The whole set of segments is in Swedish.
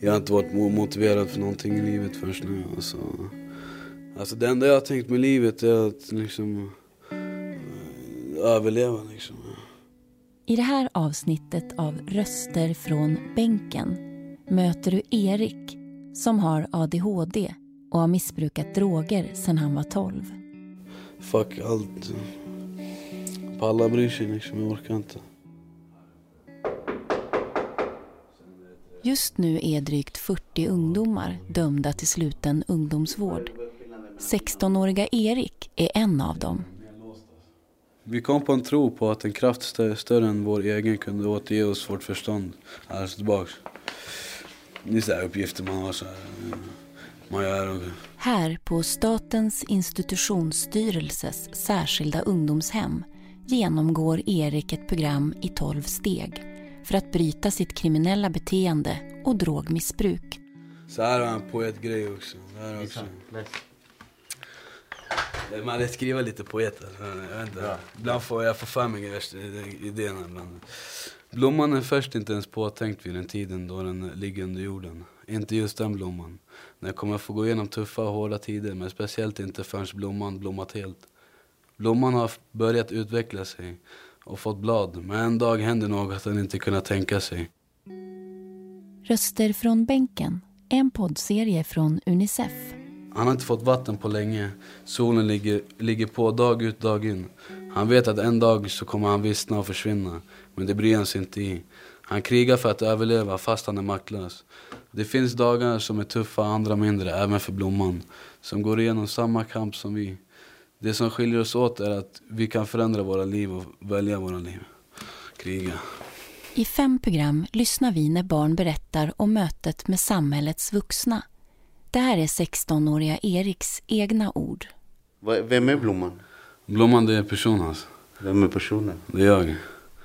Jag har inte varit motiverad för någonting i livet förrän nu. Alltså, alltså det enda jag har tänkt med livet är att liksom äh, överleva liksom. I det här avsnittet av Röster från bänken möter du Erik som har ADHD och har missbrukat droger sedan han var 12. Fuck allt. Palla bryr sig liksom, jag orkar inte. Just nu är drygt 40 ungdomar dömda till sluten ungdomsvård. 16-åriga Erik är en av dem. Vi kom på en tro på att en kraft större än vår egen kunde återge oss vårt förstånd. Alltså tillbaks. Det är så uppgifter man har. Så här, man gör Här på Statens institutionsstyrelses särskilda ungdomshem genomgår Erik ett program i 12 steg för att bryta sitt kriminella beteende och drogmissbruk. Så här har han poetgrej också. Här också. Man hade skriva lite poeter. Jag vet inte. Ja. Ibland får jag få för mig idéerna. Ibland. Blomman är först inte ens påtänkt vid den tiden då den ligger under jorden. Inte just den blomman. Den kommer få gå igenom tuffa och hårda tider, men speciellt inte förrän blomman blommat helt. Blomman har börjat utveckla sig och fått blad, men en dag händer något han inte kunnat tänka sig. Röster från bänken, en poddserie från Unicef. Han har inte fått vatten på länge. Solen ligger, ligger på dag ut dag in. Han vet att en dag så kommer han vissna och försvinna. Men det bryr han sig inte i. Han krigar för att överleva fast han är maktlös. Det finns dagar som är tuffa, andra mindre, även för Blomman. Som går igenom samma kamp som vi. Det som skiljer oss åt är att vi kan förändra våra liv och välja våra liv. Kriga. I fem program lyssnar vi när barn berättar om mötet med samhällets vuxna. Det här är 16-åriga Eriks egna ord. Vem är Blomman? Blomman det är personen. Alltså. Vem är personen? Det är jag.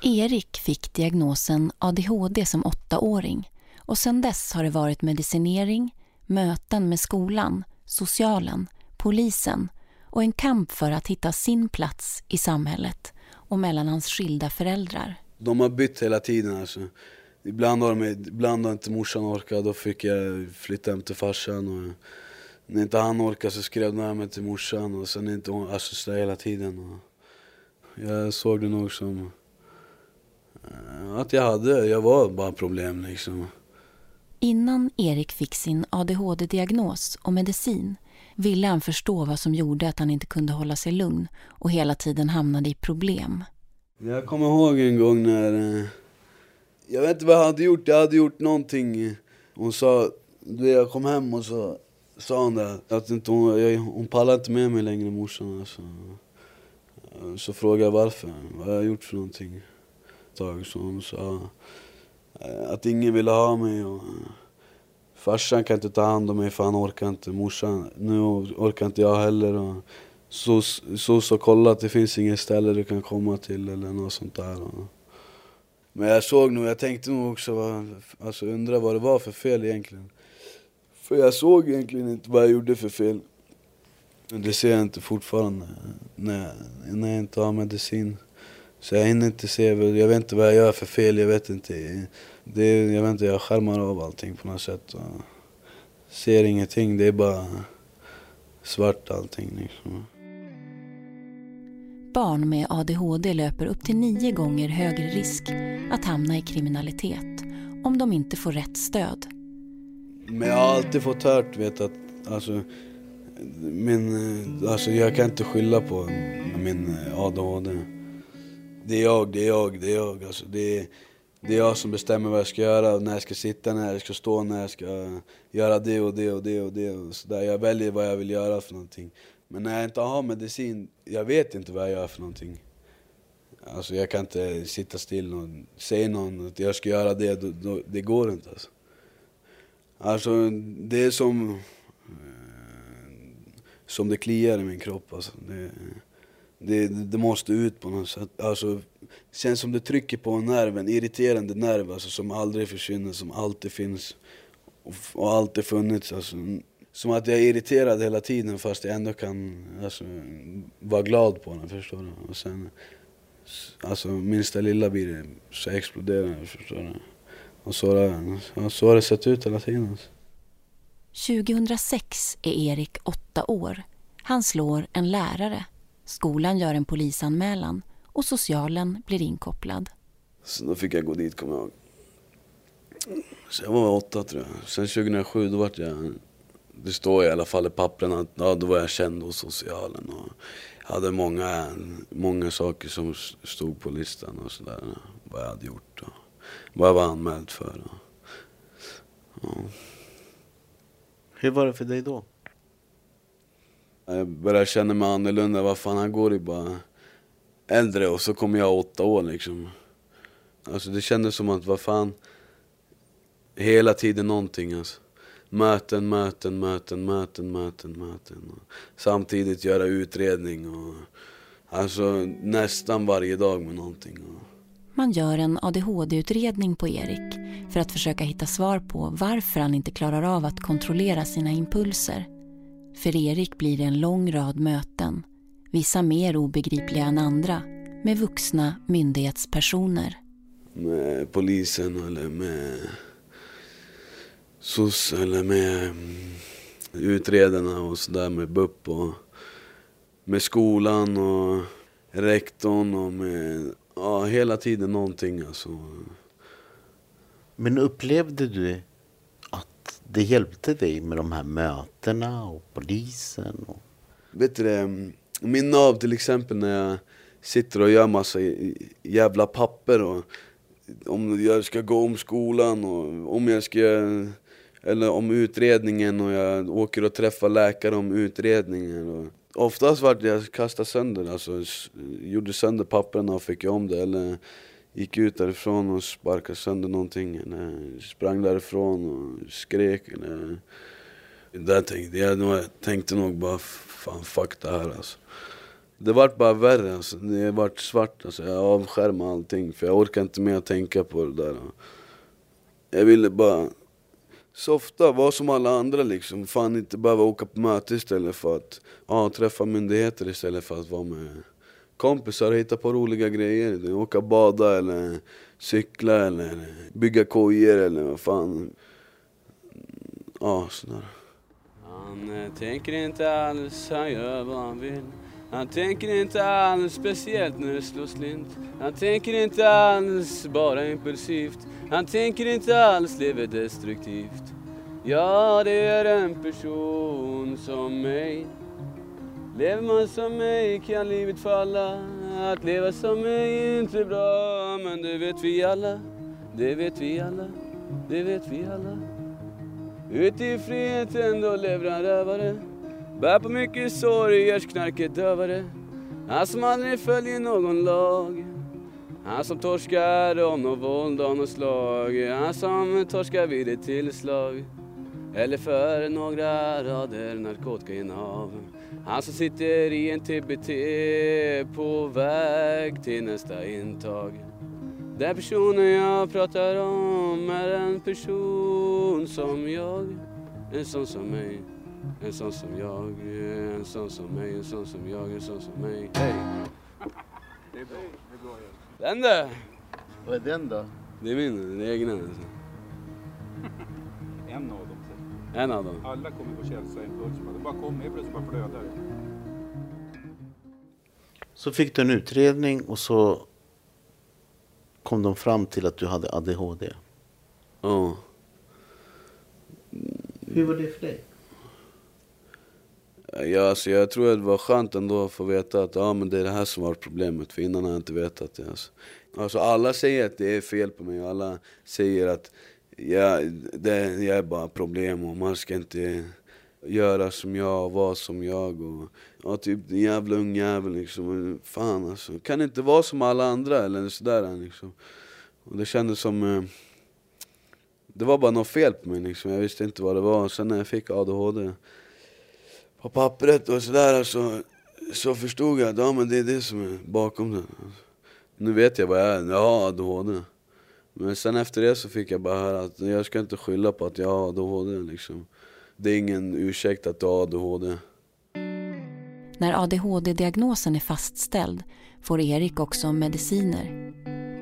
Erik fick diagnosen ADHD som åttaåring och sedan dess har det varit medicinering, möten med skolan, socialen, polisen och en kamp för att hitta sin plats i samhället och mellan hans skilda föräldrar. De har bytt hela tiden alltså. Ibland har, de, ibland har inte morsan orkat, då fick jag flytta hem till farsan. Och när inte han orkade så skrev de mig till morsan och sen inte hon alltså hela tiden. Och jag såg det nog som eh, att jag hade, jag var bara problem liksom. Innan Erik fick sin ADHD-diagnos och medicin ville han förstå vad som gjorde att han inte kunde hålla sig lugn och hela tiden hamnade i problem. Jag kommer ihåg en gång när... Eh, jag vet inte vad jag hade gjort. Jag hade gjort någonting. Hon sa... Jag kom hem och så sa hon det, att inte hon, jag, hon pallar inte med mig längre, morsan. Alltså. Eh, så frågade jag varför. Vad har jag gjort för någonting? Tag, så hon sa eh, att ingen ville ha mig. Och, Farsan kan inte ta hand om mig för han orkar inte. Morsan, nu orkar inte jag heller. Och så, så, så kolla att det finns inget ställe du kan komma till eller något sånt där. Men jag såg nog, jag tänkte nog också, alltså undra vad det var för fel egentligen. För jag såg egentligen inte vad jag gjorde för fel. Det ser jag inte fortfarande när, när jag inte har medicin. Så jag hinner inte se, jag vet inte vad jag gör för fel, jag vet inte. Det, jag vet inte, jag skärmar av allting på något sätt. Och ser ingenting, det är bara svart allting liksom. Barn med ADHD löper upp till nio gånger högre risk att hamna i kriminalitet om de inte får rätt stöd. Men jag har alltid fått hört vet, att alltså, min, alltså, jag kan inte skylla på min ADHD. Det är jag, det är jag, det är jag. Alltså, det, är, det är jag som bestämmer vad jag ska göra, när jag ska sitta, när jag ska stå, när jag ska göra det och det och det och det. Och så där. Jag väljer vad jag vill göra för någonting. Men när jag inte har medicin, jag vet inte vad jag gör för någonting. Alltså jag kan inte sitta still och säga någon att jag ska göra det, då, då, det går inte alltså. Alltså det är som, eh, som det kliar i min kropp alltså. Det, det, det, måste ut på något sätt. Alltså, det känns som det trycker på en nerv, en irriterande nerv alltså, som aldrig försvinner, som alltid finns och, och alltid funnits. Alltså, som att jag är irriterad hela tiden fast jag ändå kan alltså, vara glad på den, förstår du? Och sen, alltså minsta lilla blir det så exploderar den. förstår du? Och så, har det- så har det sett ut hela tiden. Alltså. 2006 är Erik åtta år. Han slår en lärare. Skolan gör en polisanmälan och socialen blir inkopplad. Så då fick jag gå dit, kommer jag ihåg. Så jag var åtta tror jag. Sen 2007 då vart jag, det står i alla fall i pappren att ja, då var jag känd hos socialen. Och jag hade många, många saker som stod på listan och sådär. Vad jag hade gjort och vad jag var anmäld för. Och, ja. Hur var det för dig då? Jag började känna mig annorlunda. Vad fan, han går ju bara äldre och så kommer jag åtta år liksom. Alltså det kändes som att, vad fan, hela tiden någonting alltså. Möten, möten, möten, möten, möten, möten. Och samtidigt göra utredning och alltså nästan varje dag med någonting. Och, Man gör en ADHD-utredning på Erik för att försöka hitta svar på varför han inte klarar av att kontrollera sina impulser. För Erik blir det en lång rad möten, vissa mer obegripliga än andra, med vuxna myndighetspersoner. med polisen eller med SOS eller med mm, utredarna och sådär med BUP och med skolan och rektorn och med, ja hela tiden någonting alltså. Men upplevde du det hjälpte dig med de här mötena och polisen? Och... Vet du det, min nav till exempel när jag sitter och gör massa jävla papper och om jag ska gå om skolan och om jag ska eller om utredningen och jag åker och träffar läkare om utredningen. Och oftast vart jag kastade sönder, alltså gjorde sönder papperna och fick om det. Eller gick ut därifrån och sparkade sönder någonting. Eller sprang därifrån och skrek. Eller där tänkte jag, jag tänkte nog bara fan fuck det här alltså. Det vart bara värre alltså. Det vart svart alltså. Jag avskärmade allting för jag orkade inte mer att tänka på det där. Jag ville bara softa, vara som alla andra liksom. Fan inte behöva åka på möte istället för att ja, träffa myndigheter istället för att vara med kompisar och hitta på roliga grejer. Åka bada eller cykla eller bygga kojor eller vad fan. Ja, sådär. Han eh, tänker inte alls, han gör vad han vill. Han tänker inte alls speciellt när det slår slint. Han tänker inte alls bara impulsivt. Han tänker inte alls lever destruktivt. Ja, det är en person som mig. Lever man som mig kan livet falla. Att leva som mig är inte bra, men det vet vi alla. Det vet vi alla. Det vet vi alla. Ute i friheten då lever han rövare Bär på mycket sorg, görs knarket dövare Han som aldrig följer någon lag Han som torskar om något våld av något slag Han som torskar vid ett tillslag Eller för några rader narkotikainnehav han som sitter i en TBT på väg till nästa intag den personen jag pratar om är en person som jag En sån som mig En sån som jag En sån som mig En sån som jag En sån som mig Hej! Den där! Vad är den då? Det är min, den är egna En av dem. Alla kommer på känsla impuls. Det bara kommer, helt plötsligt bara flödar. Så fick du en utredning och så kom de fram till att du hade ADHD. Ja. Hur var det för dig? Ja, alltså jag tror att det var skönt ändå att få veta att ja, men det är det här som var problemet, för innan har jag inte vetat det. Alltså. Alltså, alla säger att det är fel på mig, alla säger att jag, det, jag är bara problem och man ska inte göra som jag och vara som jag. Och, ja, typ en jävla ung jävel liksom. Fan alltså, kan inte vara som alla andra eller sådär liksom. Och det kändes som... Eh, det var bara något fel på mig liksom, jag visste inte vad det var. Sen när jag fick ADHD på pappret och sådär så, så förstod jag att ja, men det är det som är bakom det. Nu vet jag vad jag är, jag har ADHD. Men sen efter det så fick jag bara höra att jag ska inte skylla på att jag har ADHD liksom. Det är ingen ursäkt att du har ADHD. När ADHD-diagnosen är fastställd får Erik också mediciner.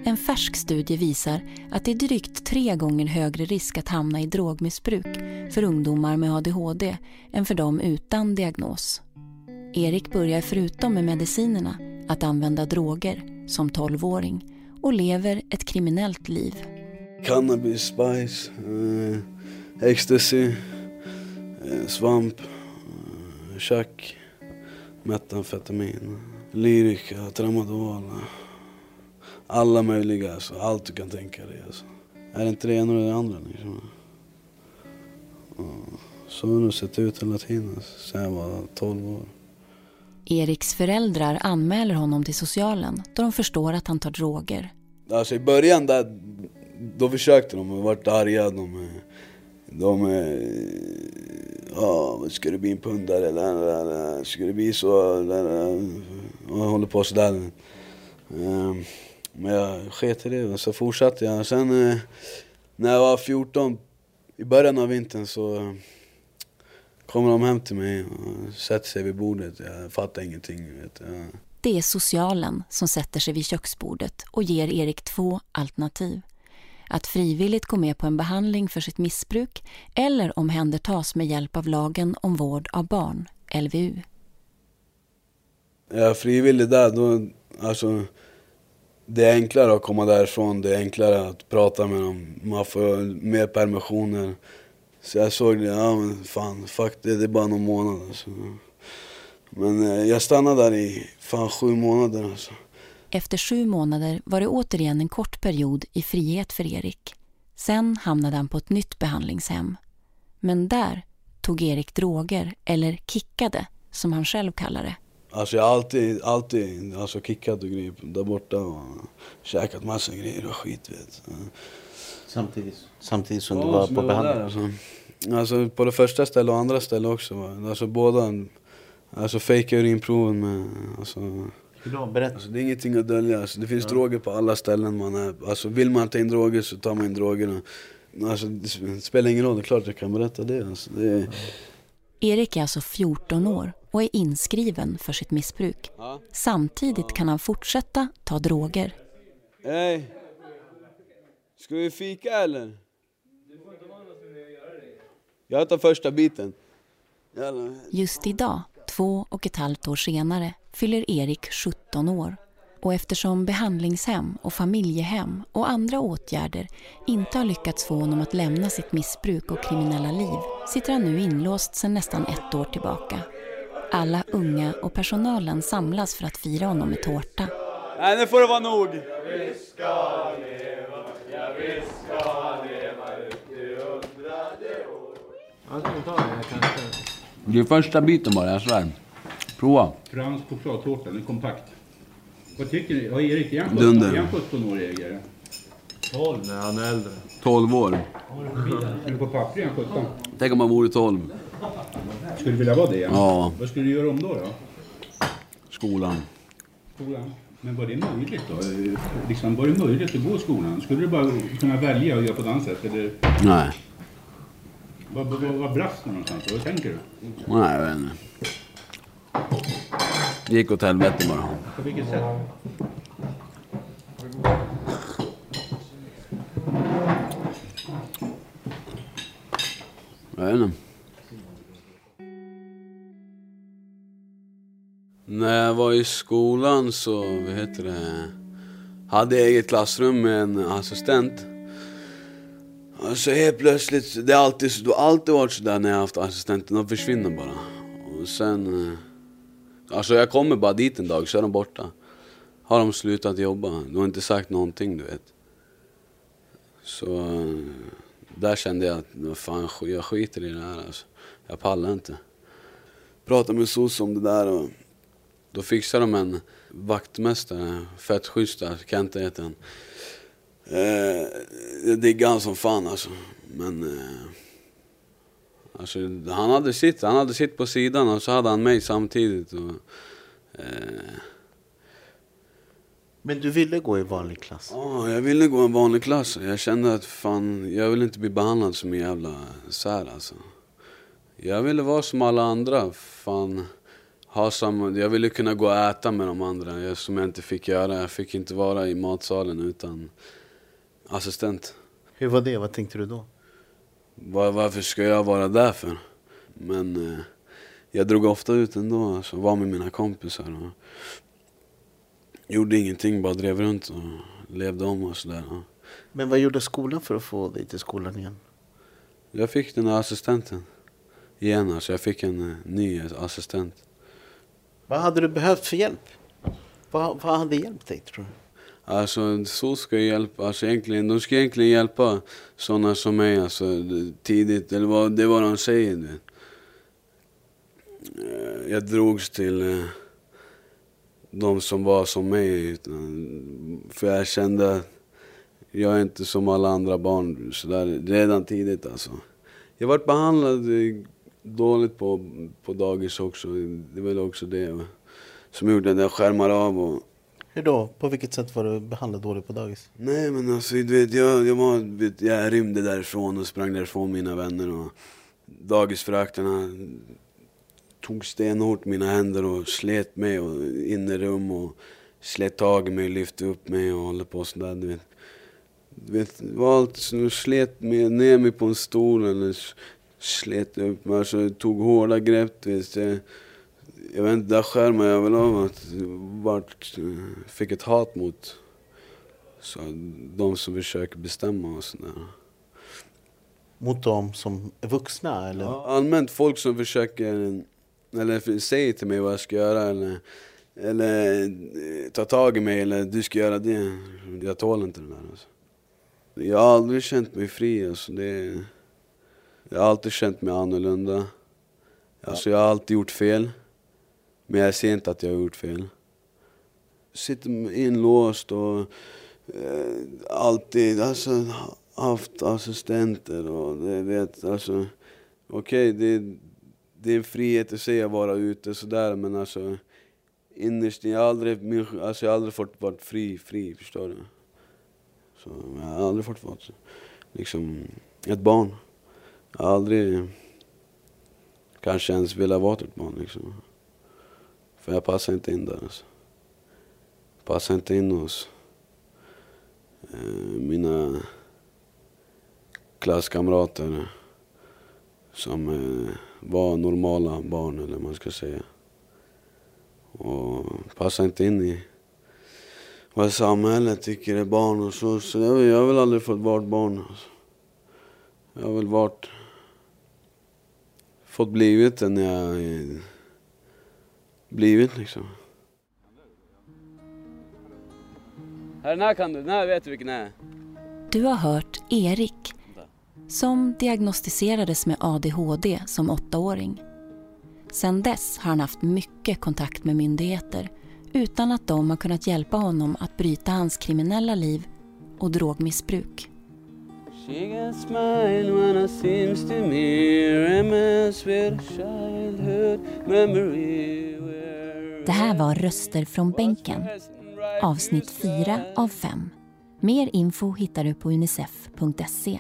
En färsk studie visar att det är drygt tre gånger högre risk att hamna i drogmissbruk för ungdomar med ADHD än för dem utan diagnos. Erik börjar förutom med medicinerna att använda droger som 12-åring och lever ett kriminellt liv. Cannabis, spice, eh, ecstasy, eh, svamp, eh, chack, metamfetamin, lyrika, tramadol. Alla möjliga, alltså. allt du kan tänka dig. Alltså. Är det inte det ena eller det andra liksom? Så har det sett ut hela tiden, alltså, sen jag var 12 år. Eriks föräldrar anmäler honom till socialen då de förstår att han tar droger. Alltså i början där, då försökte de, och vart arga. De, de, eh, ja, ska du bli en pundare eller ska du bli så? Eller, och jag håller på sådär. Ehm, men jag sket i det och så fortsatte jag. Sen eh, när jag var 14, i början av vintern så kommer de hem till mig och sätter sig vid bordet. Jag fattar ingenting. Vet jag. Det är socialen som sätter sig vid köksbordet och ger Erik två alternativ. Att frivilligt gå med på en behandling för sitt missbruk eller omhändertas med hjälp av lagen om vård av barn, LVU. Är jag frivillig där, då, alltså, det är enklare att komma därifrån, det är enklare att prata med dem, man får mer permissioner. Så jag såg det, ja men fan, fuck det, det är bara någon månad alltså. Men eh, jag stannade där i fan sju månader alltså. Efter sju månader var det återigen en kort period i frihet för Erik. Sen hamnade han på ett nytt behandlingshem. Men där tog Erik droger, eller kickade, som han själv kallar det. Alltså jag har alltid, alltid alltså kickat och grejer där borta och käkat massa grejer och skit vet. Samtidigt, samtidigt som Ja, du var som på behandling. där, alltså. alltså på det första stället och andra stället också. Alltså båda, alltså fejka urinproven med, alltså, Hur då? Berätta. alltså det är ingenting att dölja. Alltså, det finns droger på alla ställen man är. Alltså vill man ta in droger så tar man in drogerna. Alltså det spelar ingen roll, det är klart jag kan berätta det. Alltså, det är... Erik är alltså 14 år och är inskriven för sitt missbruk. Samtidigt kan han fortsätta ta droger. Hej! Ska vi fika eller? Jag tar första biten. Jävlar. Just idag, två och ett halvt år senare, fyller Erik 17 år. Och eftersom behandlingshem och familjehem och andra åtgärder inte har lyckats få honom att lämna sitt missbruk och kriminella liv sitter han nu inlåst sedan nästan ett år tillbaka. Alla unga och personalen samlas för att fira honom med tårta. Nej, nu får det vara nog! Det är första biten bara, jag svär. Prova. Fransk chokladtårta, den är kompakt. Vad tycker ni? Ja, Erik, är han Dunder. 17, är han 17 år ägare? 12 när han är äldre. 12 år. Eller på papper är han 17. Tänk om man vore 12. Skulle du vilja vara det? Ja. Vad skulle du göra om då? då? Skolan. Skolan. Men var det möjligt då? Liksom, var det möjligt att gå i skolan? Skulle du bara kunna välja att göra på ett annat sätt? Eller Nej. vad, vad, vad, vad brast det någonstans? Vad tänker du? Nej, jag vet inte. Det gick åt helvete bara. På vilket sätt? Jag vet inte. När jag var i skolan så, vad heter det, hade jag eget klassrum med en assistent. Så helt plötsligt, det har alltid, det har alltid varit sådär när jag har haft assistenter, de försvinner bara. Och sen, eh, alltså jag kommer bara dit en dag så är de borta. Har de slutat jobba, de har inte sagt någonting du vet. Så eh, där kände jag att fan, jag skiter i det här alltså. Jag pallar inte. Pratade med SOS om det där och då fixade de en vaktmästare, fett schysst där, Kent heter han. Eh, jag diggade han som fan alltså. Men eh, alltså, han hade sitt, han hade sitt på sidan och så hade han mig samtidigt. Och, eh, men du ville gå i vanlig klass? Ja, jag ville gå en vanlig klass. Jag kände att fan, jag vill inte bli behandlad som en jävla sär alltså. Jag ville vara som alla andra. Fan, ha samma, jag ville kunna gå och äta med de andra, jag, som jag inte fick göra. Jag fick inte vara i matsalen utan assistent. Hur var det? Vad tänkte du då? Var, varför ska jag vara där för? Men eh, jag drog ofta ut ändå, alltså, var med mina kompisar. Och gjorde ingenting, bara drev runt och levde om och sådär. Ja. Men vad gjorde skolan för att få dig till skolan igen? Jag fick den här assistenten igen, alltså jag fick en eh, ny assistent. Vad hade du behövt för hjälp? Vad, vad hade hjälpt dig tror du? Alltså så ska jag hjälpa, alltså egentligen, de ska egentligen hjälpa sådana som mig alltså, tidigt, eller vad, det är vad de säger. Eh, Jag drogs till eh, de som var som mig, utan- för jag kände att jag är inte som alla andra barn, så där, redan tidigt alltså. Jag varit behandlad eh, dåligt på, på dagis också, det är väl också det som gjorde att jag skärmar av och Hur då? På vilket sätt var du behandlad dåligt på dagis? Nej men alltså du vet, jag, jag, var, vet, jag rymde därifrån och sprang därifrån mina vänner och dagisfröknarna tog stenhårt mina händer och slet mig och in i rum och slet tag i mig, lyfte upp mig och håller på sådär du vet. Du vet, var allt som slet mig, ner mig på en stol eller slet upp mig, alltså tog hårda grepp du vet. Jag, jag vet inte, där skärmar jag väl av att vart, fick ett hat mot så de som försöker bestämma och sådär. Mot dem som är vuxna eller? Allmänt folk som försöker, eller säger till mig vad jag ska göra eller, eller eh, tar tag i mig eller du ska göra det. Jag tål inte det där alltså. Jag har aldrig känt mig fri alltså. Det, jag har alltid känt mig annorlunda. Alltså jag har alltid gjort fel. Men jag ser inte att jag har gjort fel. Sitter inlåst och eh, alltid alltså, haft assistenter och det vet alltså. Okej, det, det är en frihet att vara ute sådär men alltså innerst inne, jag har aldrig, min, alltså, jag har aldrig fått vara fri, fri, förstår du? Så jag har aldrig fått vara liksom ett barn. Jag har aldrig kanske ens velat vara ett barn liksom. För jag passar inte in där alltså. Passar inte in hos eh, mina klasskamrater som eh, vara normala barn eller vad man ska säga. Och passa inte in i vad samhället tycker är barn och så. Så jag, jag har väl aldrig fått vara barn. Alltså. Jag har väl varit... Fått blivit den jag blivit liksom. Den här kan du, den här vet du vilken det är. Du har hört Erik som diagnostiserades med ADHD som åttaåring. Sedan dess har han haft mycket kontakt med myndigheter utan att de har kunnat hjälpa honom att bryta hans kriminella liv och drogmissbruk. She can smile when it seems to me reminisce with a childhood memory where Det här var Röster från bänken, avsnitt 4 av 5. Mer info hittar du på unicef.se.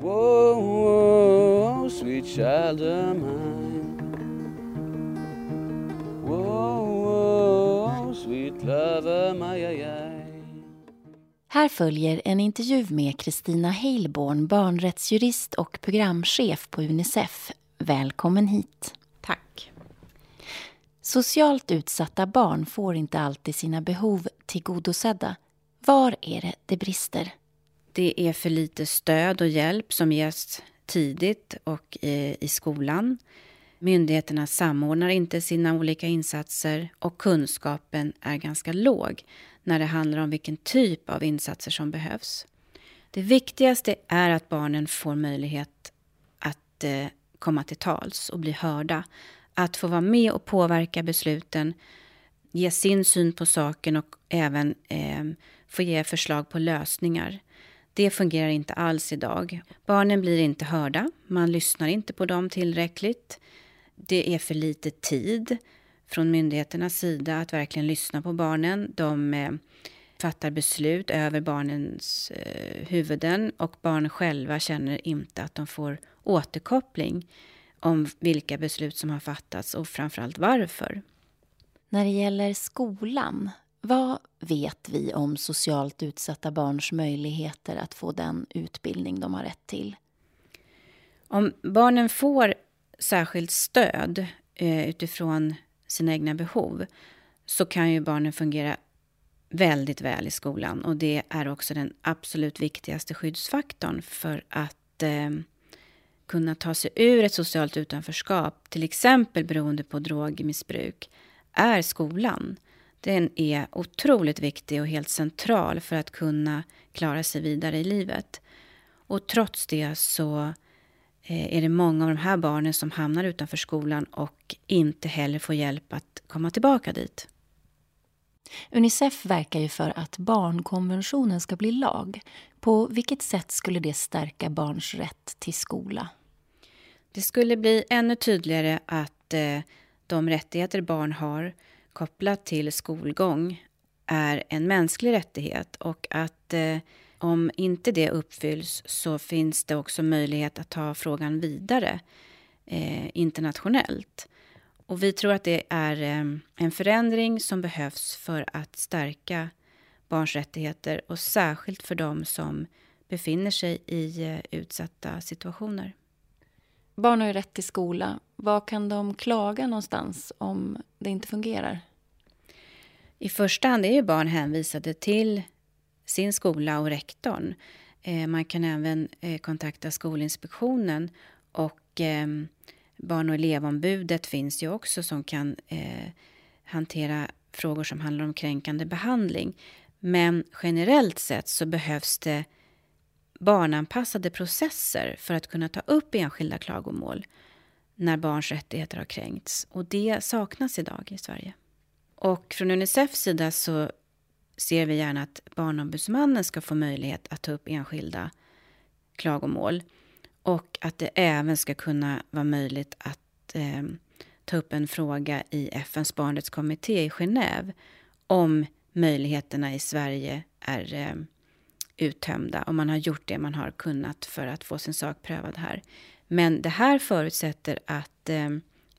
Whoa, whoa, sweet child of mine. Whoa, whoa, sweet love of my ay, ay. Här följer en intervju med Kristina Heilborn, barnrättsjurist och programchef på Unicef. Välkommen hit. Tack. Socialt utsatta barn får inte alltid sina behov tillgodosedda. Var är det det brister? Det är för lite stöd och hjälp som ges tidigt och i, i skolan. Myndigheterna samordnar inte sina olika insatser och kunskapen är ganska låg när det handlar om vilken typ av insatser som behövs. Det viktigaste är att barnen får möjlighet att eh, komma till tals och bli hörda. Att få vara med och påverka besluten, ge sin syn på saken och även eh, få ge förslag på lösningar. Det fungerar inte alls idag. Barnen blir inte hörda, man lyssnar inte på dem tillräckligt. Det är för lite tid från myndigheternas sida att verkligen lyssna på barnen. De eh, fattar beslut över barnens eh, huvuden och barnen själva känner inte att de får återkoppling. om vilka beslut som har fattats och framförallt varför. När det gäller skolan, vad vet vi om socialt utsatta barns möjligheter att få den utbildning de har rätt till? Om barnen får särskilt stöd eh, utifrån sina egna behov så kan ju barnen fungera väldigt väl i skolan. Och det är också den absolut viktigaste skyddsfaktorn för att eh, kunna ta sig ur ett socialt utanförskap, till exempel beroende på drogmissbruk, är skolan. Den är otroligt viktig och helt central för att kunna klara sig vidare i livet. Och trots det så eh, är det många av de här barnen som hamnar utanför skolan och inte heller får hjälp att komma tillbaka dit. Unicef verkar ju för att barnkonventionen ska bli lag. På vilket sätt skulle det stärka barns rätt till skola? Det skulle bli ännu tydligare att eh, de rättigheter barn har kopplat till skolgång är en mänsklig rättighet och att eh, om inte det uppfylls så finns det också möjlighet att ta frågan vidare eh, internationellt. Och vi tror att det är eh, en förändring som behövs för att stärka barns rättigheter och särskilt för dem som befinner sig i eh, utsatta situationer. Barn har ju rätt till skola. Var kan de klaga någonstans om det inte fungerar? I första hand är ju barn hänvisade till sin skola och rektorn. Eh, man kan även eh, kontakta Skolinspektionen och ehm, Barn och elevombudet finns ju också som kan eh, hantera frågor som handlar om kränkande behandling. Men generellt sett så behövs det barnanpassade processer för att kunna ta upp enskilda klagomål när barns rättigheter har kränkts. Och det saknas idag i Sverige. Och från Unicefs sida så ser vi gärna att Barnombudsmannen ska få möjlighet att ta upp enskilda klagomål. Och att det även ska kunna vara möjligt att eh, ta upp en fråga i FNs barnrättskommitté i Genève om möjligheterna i Sverige är eh, uttömda och man har gjort det man har kunnat för att få sin sak prövad här. Men det här förutsätter att eh,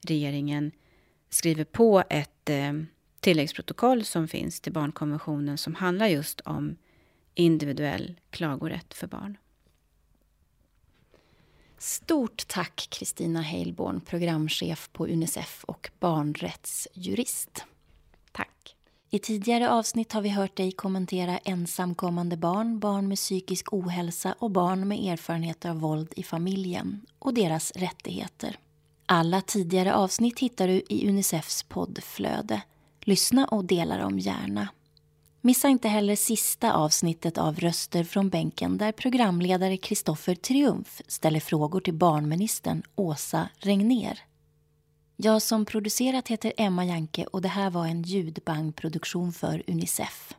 regeringen skriver på ett eh, tilläggsprotokoll som finns till barnkonventionen som handlar just om individuell klagorätt för barn. Stort tack Kristina Heilborn, programchef på Unicef och barnrättsjurist. Tack. I tidigare avsnitt har vi hört dig kommentera ensamkommande barn, barn med psykisk ohälsa och barn med erfarenheter av våld i familjen och deras rättigheter. Alla tidigare avsnitt hittar du i Unicefs poddflöde. Lyssna och dela dem gärna. Missa inte heller sista avsnittet av Röster från bänken där programledare Kristoffer Triumf ställer frågor till barnministern Åsa Regner. Jag som producerat heter Emma Janke och det här var en ljudbangproduktion för Unicef.